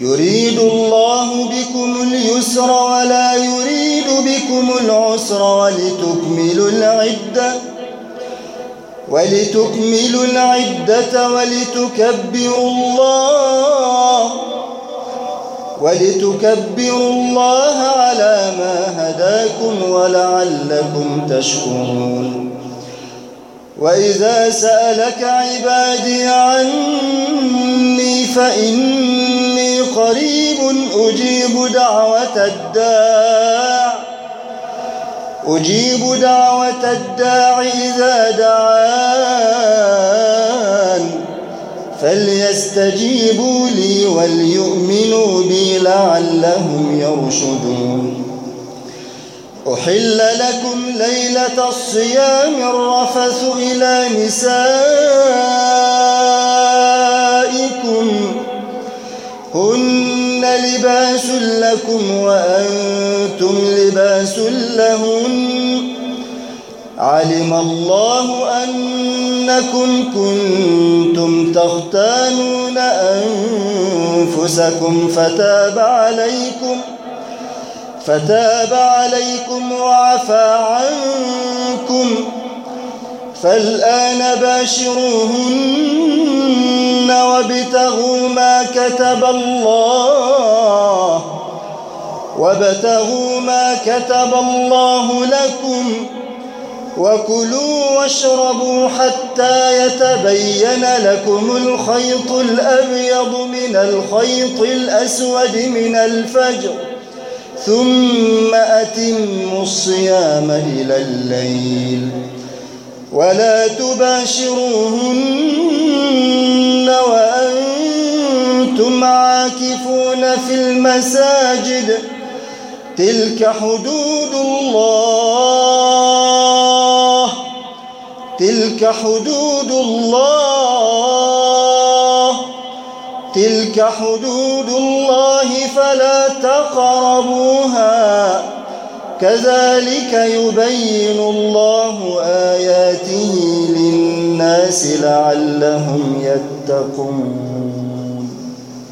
يريد الله بكم اليسر ولا يريد بكم العسر ولتكملوا العدة ولتكملوا العدة ولتكبروا الله ولتكبروا الله على ما هداكم ولعلكم تشكرون وإذا سألك عبادي عني فإني قريب أجيب دعوة الداع. أجيب دعوة الداع إذا دعان. فليستجيبوا لي وليؤمنوا بي لعلهم يرشدون. أحل لكم ليلة الصيام الرفث إلى نسائكم هن لباس لكم وأنتم لباس لهن. علم الله أنكم كنتم تختانون أنفسكم فتاب عليكم فتاب عليكم وعفى عنكم. فالآن باشروهن. وابتغوا ما كتب الله. وابتغوا ما كتب الله لكم وكلوا واشربوا حتى يتبين لكم الخيط الأبيض من الخيط الأسود من الفجر. ثم أتموا الصيام إلى الليل. ولا تباشروهن في المساجد تلك حدود الله تلك حدود الله تلك حدود الله فلا تقربوها. كذلك يبين الله آياته للناس لعلهم يتقون.